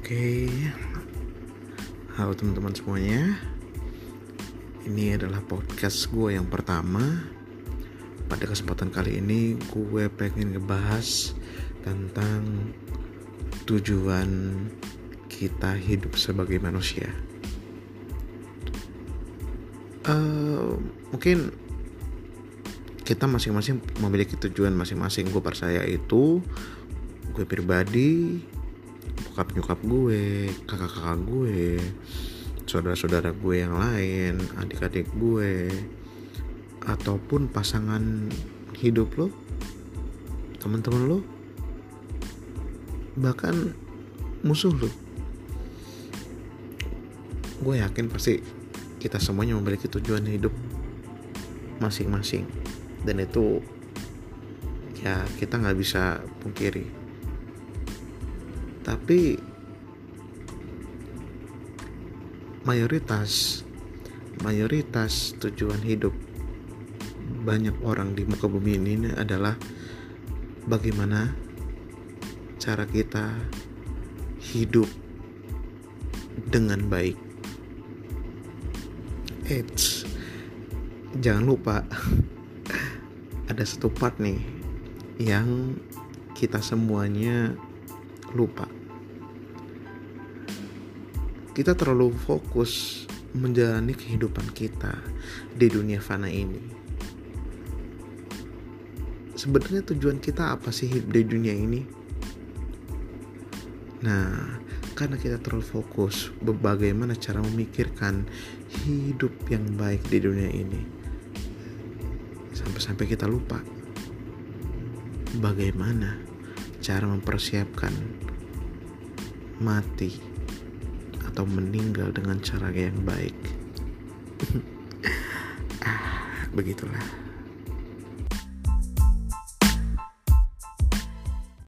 Oke, halo teman-teman semuanya. Ini adalah podcast gue yang pertama. Pada kesempatan kali ini, gue pengen ngebahas tentang tujuan kita hidup sebagai manusia. Uh, mungkin kita masing-masing memiliki tujuan masing-masing. Gue percaya itu gue pribadi bokap nyokap gue kakak-kakak gue saudara-saudara gue yang lain adik-adik gue ataupun pasangan hidup lo teman-teman lo bahkan musuh lo. Gue yakin pasti kita semuanya memiliki tujuan hidup masing-masing. Dan itu ya kita nggak bisa pungkiri tapi mayoritas mayoritas tujuan hidup banyak orang di muka bumi ini adalah bagaimana cara kita hidup dengan baik. Eits, jangan lupa ada satu part nih yang kita semuanya lupa kita terlalu fokus menjalani kehidupan kita di dunia fana ini. Sebenarnya tujuan kita apa sih di dunia ini? Nah, karena kita terlalu fokus bagaimana cara memikirkan hidup yang baik di dunia ini. Sampai-sampai kita lupa bagaimana cara mempersiapkan mati atau meninggal dengan cara yang baik. ah, begitulah.